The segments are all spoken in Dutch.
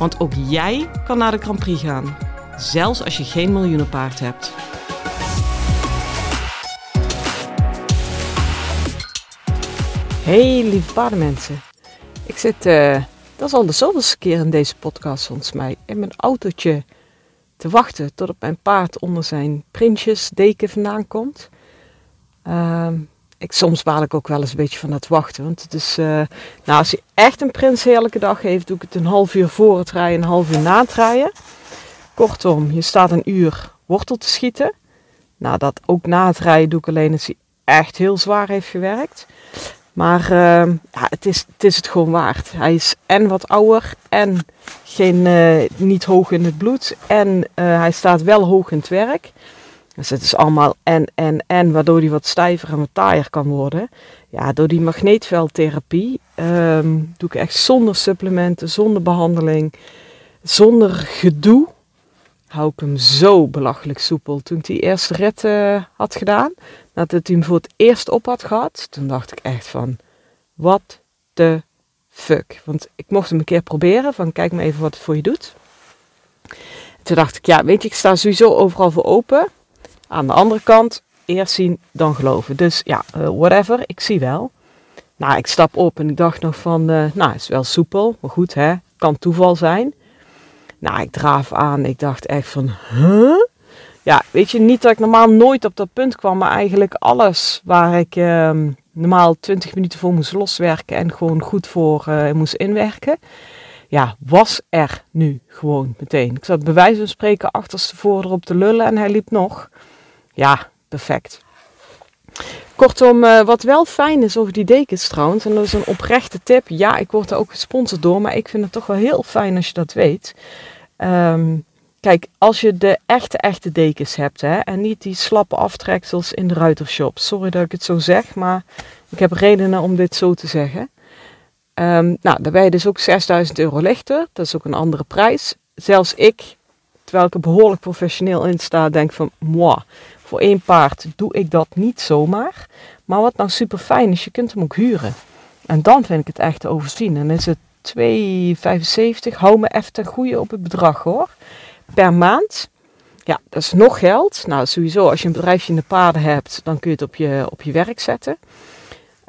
Want ook jij kan naar de Grand Prix gaan, zelfs als je geen miljoenenpaard hebt. Hey lieve paardenmensen. Ik zit, uh, dat is al de zoveelste keer in deze podcast volgens mij, in mijn autootje te wachten tot op mijn paard onder zijn prinsjesdeken vandaan komt. Uh, ik, soms baal ik ook wel eens een beetje van het wachten. Want het is, uh, nou, als hij echt een prinsheerlijke dag heeft, doe ik het een half uur voor het rijden, een half uur na het rijden. Kortom, je staat een uur wortel te schieten. Nou, dat ook na het rijden doe ik alleen als hij echt heel zwaar heeft gewerkt. Maar uh, ja, het, is, het is het gewoon waard. Hij is en wat ouder en geen, uh, niet hoog in het bloed. En hij staat wel hoog in het werk. Dus het is allemaal en, en, en, waardoor hij wat stijver en wat taaier kan worden. Ja, door die magneetveldtherapie um, doe ik echt zonder supplementen, zonder behandeling, zonder gedoe. Hou ik hem zo belachelijk soepel. Toen ik die eerste rit had gedaan, nadat hij hem voor het eerst op had gehad, toen dacht ik echt van, what the fuck. Want ik mocht hem een keer proberen, van kijk maar even wat het voor je doet. Toen dacht ik, ja, weet je, ik sta sowieso overal voor open. Aan de andere kant, eerst zien, dan geloven. Dus ja, uh, whatever, ik zie wel. Nou, ik stap op en ik dacht nog van, uh, nou, is wel soepel, maar goed, hè, kan toeval zijn. Nou, ik draaf aan, ik dacht echt van, huh? Ja, weet je, niet dat ik normaal nooit op dat punt kwam, maar eigenlijk alles waar ik uh, normaal 20 minuten voor moest loswerken en gewoon goed voor uh, moest inwerken, ja, was er nu gewoon meteen. Ik zat bij wijze van spreken achterstevoren op te lullen en hij liep nog. Ja, perfect. Kortom, uh, wat wel fijn is over die dekens trouwens, en dat is een oprechte tip. Ja, ik word er ook gesponsord door, maar ik vind het toch wel heel fijn als je dat weet. Um, kijk, als je de echte, echte dekens hebt, hè, en niet die slappe aftreksels in de ruitershop. Sorry dat ik het zo zeg, maar ik heb redenen om dit zo te zeggen. Um, nou, dan ben je dus ook 6000 euro lichter. Dat is ook een andere prijs. Zelfs ik, terwijl ik er behoorlijk professioneel in sta, denk van, moi, voor één paard doe ik dat niet zomaar. Maar wat nou super fijn is, je kunt hem ook huren. En dan vind ik het echt te overzien. En is het 2,75. Hou me even ten goede op het bedrag hoor. Per maand. Ja, dat is nog geld. Nou, sowieso, als je een bedrijfje in de paarden hebt, dan kun je het op je, op je werk zetten.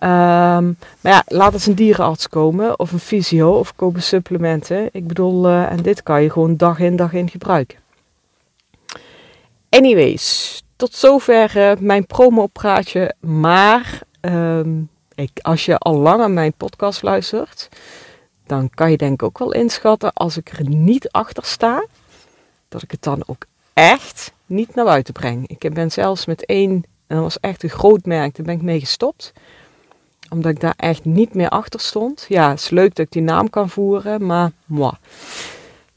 Um, maar ja, laat eens een dierenarts komen of een fysio of kopen supplementen. Ik bedoel, uh, en dit kan je gewoon dag in dag in gebruiken. Anyways, tot zover uh, mijn promo-praatje. Maar um, ik, als je al lang aan mijn podcast luistert, dan kan je denk ik ook wel inschatten als ik er niet achter sta, dat ik het dan ook echt niet naar buiten breng. Ik ben zelfs met één, en dat was echt een groot merk, daar ben ik mee gestopt. Omdat ik daar echt niet meer achter stond. Ja, het is leuk dat ik die naam kan voeren, maar moi.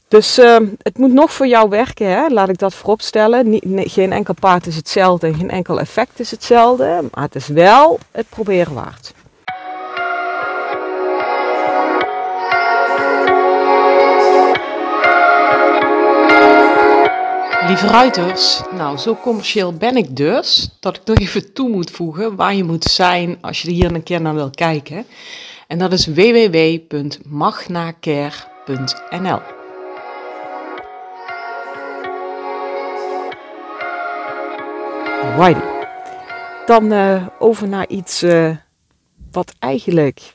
Dus uh, het moet nog voor jou werken, hè? laat ik dat vooropstellen. Geen enkel paard is hetzelfde en geen enkel effect is hetzelfde. Maar het is wel het proberen waard. Lieve ruiters, nou zo commercieel ben ik dus, dat ik nog even toe moet voegen waar je moet zijn als je hier een keer naar wil kijken. En dat is www.magnacare.nl Righty. Dan uh, over naar iets uh, wat eigenlijk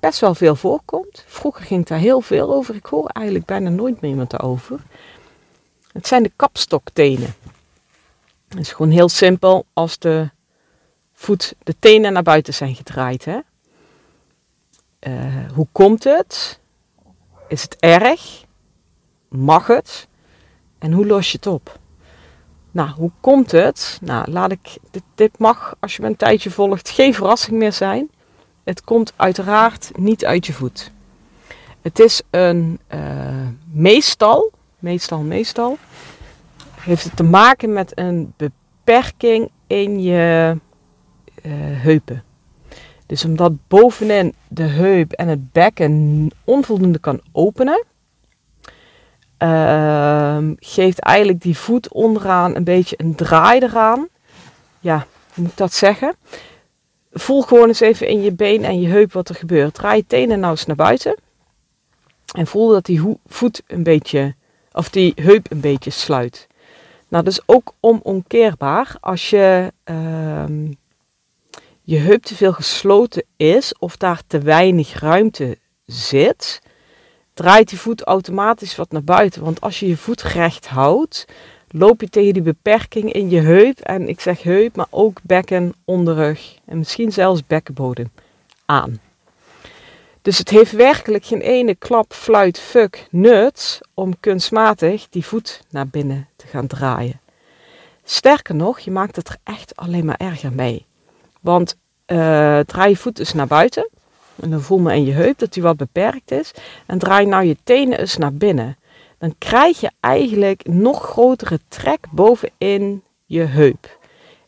best wel veel voorkomt. Vroeger ging daar heel veel over. Ik hoor eigenlijk bijna nooit meer iemand daarover. Het zijn de kapstoktenen. Het is gewoon heel simpel als de voet, de tenen naar buiten zijn gedraaid. Hè? Uh, hoe komt het? Is het erg? Mag het? En hoe los je het op? Nou, hoe komt het? Nou, laat ik, dit, mag, als je me een tijdje volgt, geen verrassing meer zijn. Het komt uiteraard niet uit je voet. Het is een uh, meestal, meestal, meestal, heeft het te maken met een beperking in je uh, heupen. Dus omdat bovenin de heup en het bekken onvoldoende kan openen, uh, geeft eigenlijk die voet onderaan een beetje een draai eraan. Ja, hoe moet ik dat zeggen? Voel gewoon eens even in je been en je heup wat er gebeurt. Draai je tenen nou eens naar buiten. En voel dat die voet een beetje, of die heup een beetje sluit. Nou, dat is ook onomkeerbaar als je uh, je heup te veel gesloten is of daar te weinig ruimte zit, draait die voet automatisch wat naar buiten. Want als je je voet recht houdt, loop je tegen die beperking in je heup. En ik zeg heup, maar ook bekken, onderrug en misschien zelfs bekkenbodem aan. Dus het heeft werkelijk geen ene klap, fluit, fuck, nut om kunstmatig die voet naar binnen te gaan draaien. Sterker nog, je maakt het er echt alleen maar erger mee. Want uh, draai je voet dus naar buiten. En dan voel me in je heup dat die wat beperkt is. En draai nou je tenen eens naar binnen. Dan krijg je eigenlijk nog grotere trek bovenin je heup.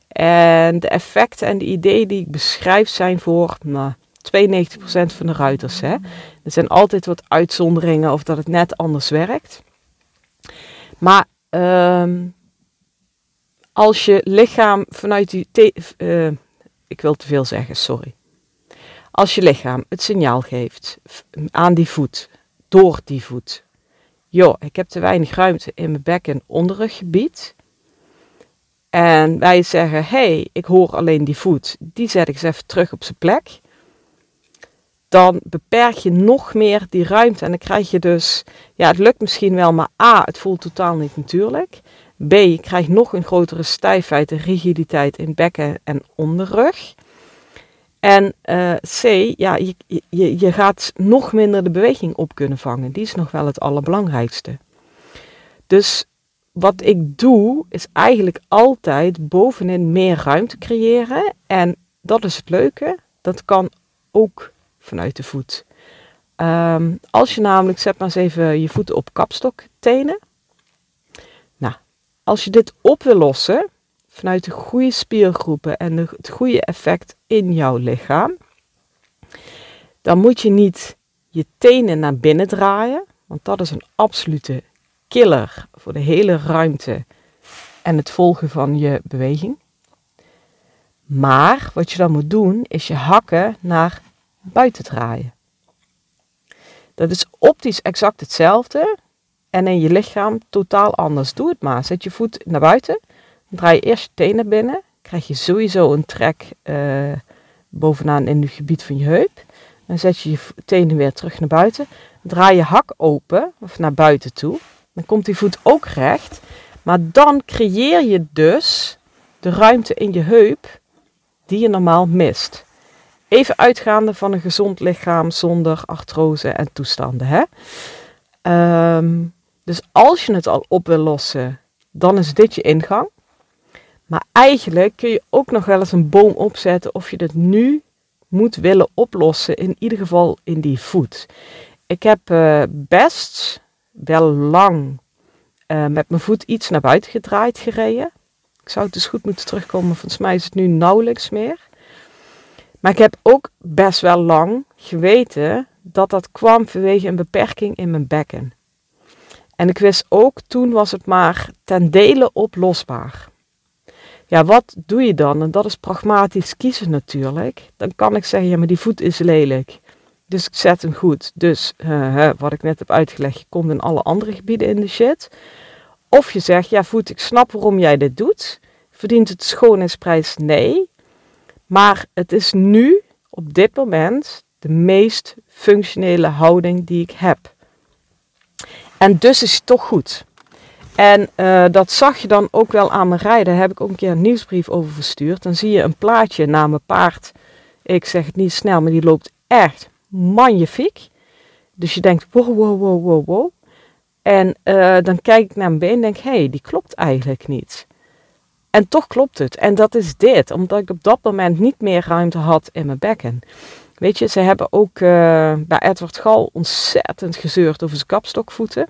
En de effecten en de ideeën die ik beschrijf zijn voor nou, 92% van de ruiters. Hè. Er zijn altijd wat uitzonderingen of dat het net anders werkt. Maar um, als je lichaam vanuit die. Uh, ik wil te veel zeggen, sorry. Als je lichaam het signaal geeft aan die voet, door die voet. Joh, ik heb te weinig ruimte in mijn bek- en onderruggebied. En wij zeggen, hey, ik hoor alleen die voet, die zet ik eens even terug op zijn plek. Dan beperk je nog meer die ruimte en dan krijg je dus, ja, het lukt misschien wel, maar A, het voelt totaal niet natuurlijk. B, je krijgt nog een grotere stijfheid en rigiditeit in bekken en onderrug. En uh, C, ja, je, je, je gaat nog minder de beweging op kunnen vangen. Die is nog wel het allerbelangrijkste. Dus wat ik doe, is eigenlijk altijd bovenin meer ruimte creëren. En dat is het leuke. Dat kan ook vanuit de voet. Um, als je namelijk, zet maar eens even je voeten op kapstoktenen. Nou, als je dit op wil lossen, vanuit de goede spiergroepen en het goede effect in jouw lichaam, dan moet je niet je tenen naar binnen draaien, want dat is een absolute killer voor de hele ruimte en het volgen van je beweging. Maar wat je dan moet doen, is je hakken naar buiten draaien. Dat is optisch exact hetzelfde en in je lichaam totaal anders. Doe het maar. Zet je voet naar buiten draai je eerst je tenen binnen. Krijg je sowieso een trek uh, bovenaan in het gebied van je heup. Dan zet je je tenen weer terug naar buiten. Draai je hak open of naar buiten toe. Dan komt die voet ook recht. Maar dan creëer je dus de ruimte in je heup die je normaal mist. Even uitgaande van een gezond lichaam zonder artrose en toestanden. Hè? Um, dus als je het al op wil lossen, dan is dit je ingang. Maar eigenlijk kun je ook nog wel eens een boom opzetten of je dit nu moet willen oplossen, in ieder geval in die voet. Ik heb uh, best wel lang uh, met mijn voet iets naar buiten gedraaid gereden. Ik zou het dus goed moeten terugkomen, volgens mij is het nu nauwelijks meer. Maar ik heb ook best wel lang geweten dat dat kwam vanwege een beperking in mijn bekken. En ik wist ook, toen was het maar ten dele oplosbaar. Ja, wat doe je dan? En dat is pragmatisch kiezen natuurlijk. Dan kan ik zeggen, ja, maar die voet is lelijk. Dus ik zet hem goed. Dus wat ik net heb uitgelegd, je komt in alle andere gebieden in de shit. Of je zegt, ja voet, ik snap waarom jij dit doet. Verdient het schoonheidsprijs? Nee. Maar het is nu, op dit moment, de meest functionele houding die ik heb. En dus is het toch goed. En uh, dat zag je dan ook wel aan mijn rijden. Daar heb ik ook een keer een nieuwsbrief over verstuurd. Dan zie je een plaatje naar mijn paard. Ik zeg het niet snel, maar die loopt echt magnifiek. Dus je denkt, wow, wow, wow, wow. En uh, dan kijk ik naar mijn been en denk, hé, hey, die klopt eigenlijk niet. En toch klopt het. En dat is dit, omdat ik op dat moment niet meer ruimte had in mijn bekken. Weet je, ze hebben ook uh, bij Edward Gal ontzettend gezeurd over zijn kapstokvoeten.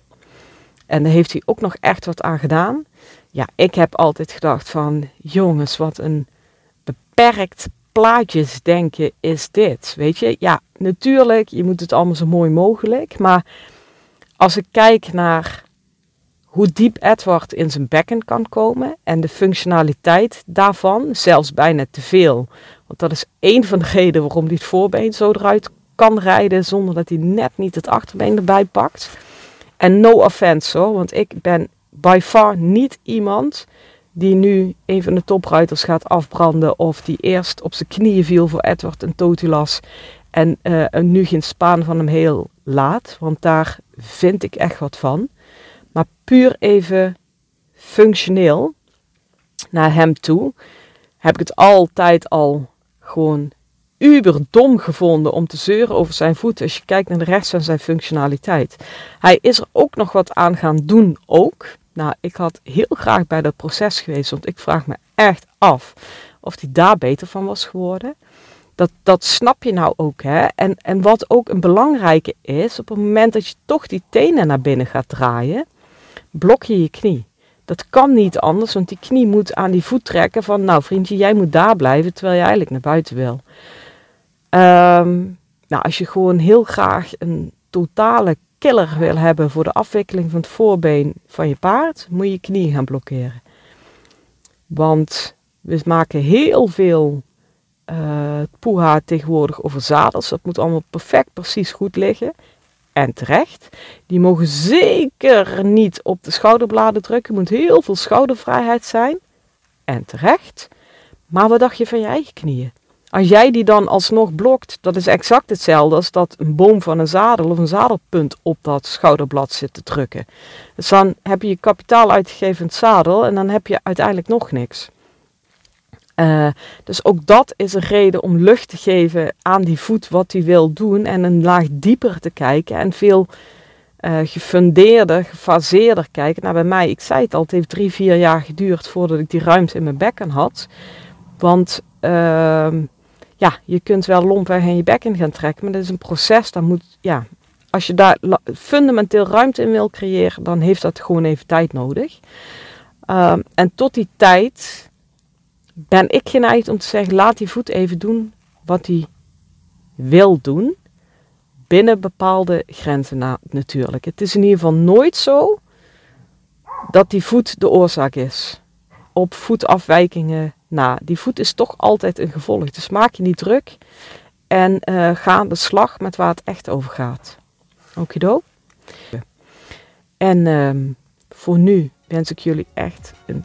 En daar heeft hij ook nog echt wat aan gedaan. Ja, ik heb altijd gedacht van, jongens, wat een beperkt plaatjesdenken is dit. Weet je, ja, natuurlijk, je moet het allemaal zo mooi mogelijk. Maar als ik kijk naar hoe diep Edward in zijn bekken kan komen en de functionaliteit daarvan, zelfs bijna te veel. Want dat is één van de redenen waarom hij het voorbeen zo eruit kan rijden zonder dat hij net niet het achterbeen erbij pakt. En no offense hoor, want ik ben by far niet iemand die nu een van de topruiters gaat afbranden of die eerst op zijn knieën viel voor Edward en Totilas en uh, nu geen spaan van hem heel laat, want daar vind ik echt wat van. Maar puur even functioneel naar hem toe heb ik het altijd al gewoon uberdom gevonden om te zeuren over zijn voeten als je kijkt naar de rest van zijn functionaliteit. Hij is er ook nog wat aan gaan doen ook. Nou, ik had heel graag bij dat proces geweest, want ik vraag me echt af of hij daar beter van was geworden. Dat, dat snap je nou ook, hè? En, en wat ook een belangrijke is, op het moment dat je toch die tenen naar binnen gaat draaien, blok je je knie. Dat kan niet anders, want die knie moet aan die voet trekken van, nou vriendje, jij moet daar blijven, terwijl je eigenlijk naar buiten wil. Ehm, nou, als je gewoon heel graag een totale killer wil hebben voor de afwikkeling van het voorbeen van je paard, moet je je knie gaan blokkeren. Want we maken heel veel uh, poeha tegenwoordig over zadels. Dat moet allemaal perfect precies goed liggen. En terecht. Die mogen zeker niet op de schouderbladen drukken. Er moet heel veel schoudervrijheid zijn. En terecht. Maar wat dacht je van je eigen knieën? Als jij die dan alsnog blokt, dat is exact hetzelfde als dat een boom van een zadel of een zadelpunt op dat schouderblad zit te drukken. Dus dan heb je je kapitaal uitgegeven in het zadel en dan heb je uiteindelijk nog niks. Uh, dus ook dat is een reden om lucht te geven aan die voet wat hij wil doen en een laag dieper te kijken en veel uh, gefundeerder, gefaseerder kijken. Nou, bij mij, ik zei het al, het heeft drie, vier jaar geduurd voordat ik die ruimte in mijn bekken had. Want uh, ja, je kunt wel lompweg in je bekken gaan trekken, maar dat is een proces. Dan moet, ja, als je daar fundamenteel ruimte in wil creëren, dan heeft dat gewoon even tijd nodig. Uh, en tot die tijd ben ik geneigd om te zeggen: laat die voet even doen wat hij wil doen. Binnen bepaalde grenzen na, natuurlijk. Het is in ieder geval nooit zo dat die voet de oorzaak is. Op voetafwijkingen na. Die voet is toch altijd een gevolg. Dus maak je niet druk en uh, ga aan de slag met waar het echt over gaat. Okido. En uh, voor nu wens ik jullie echt een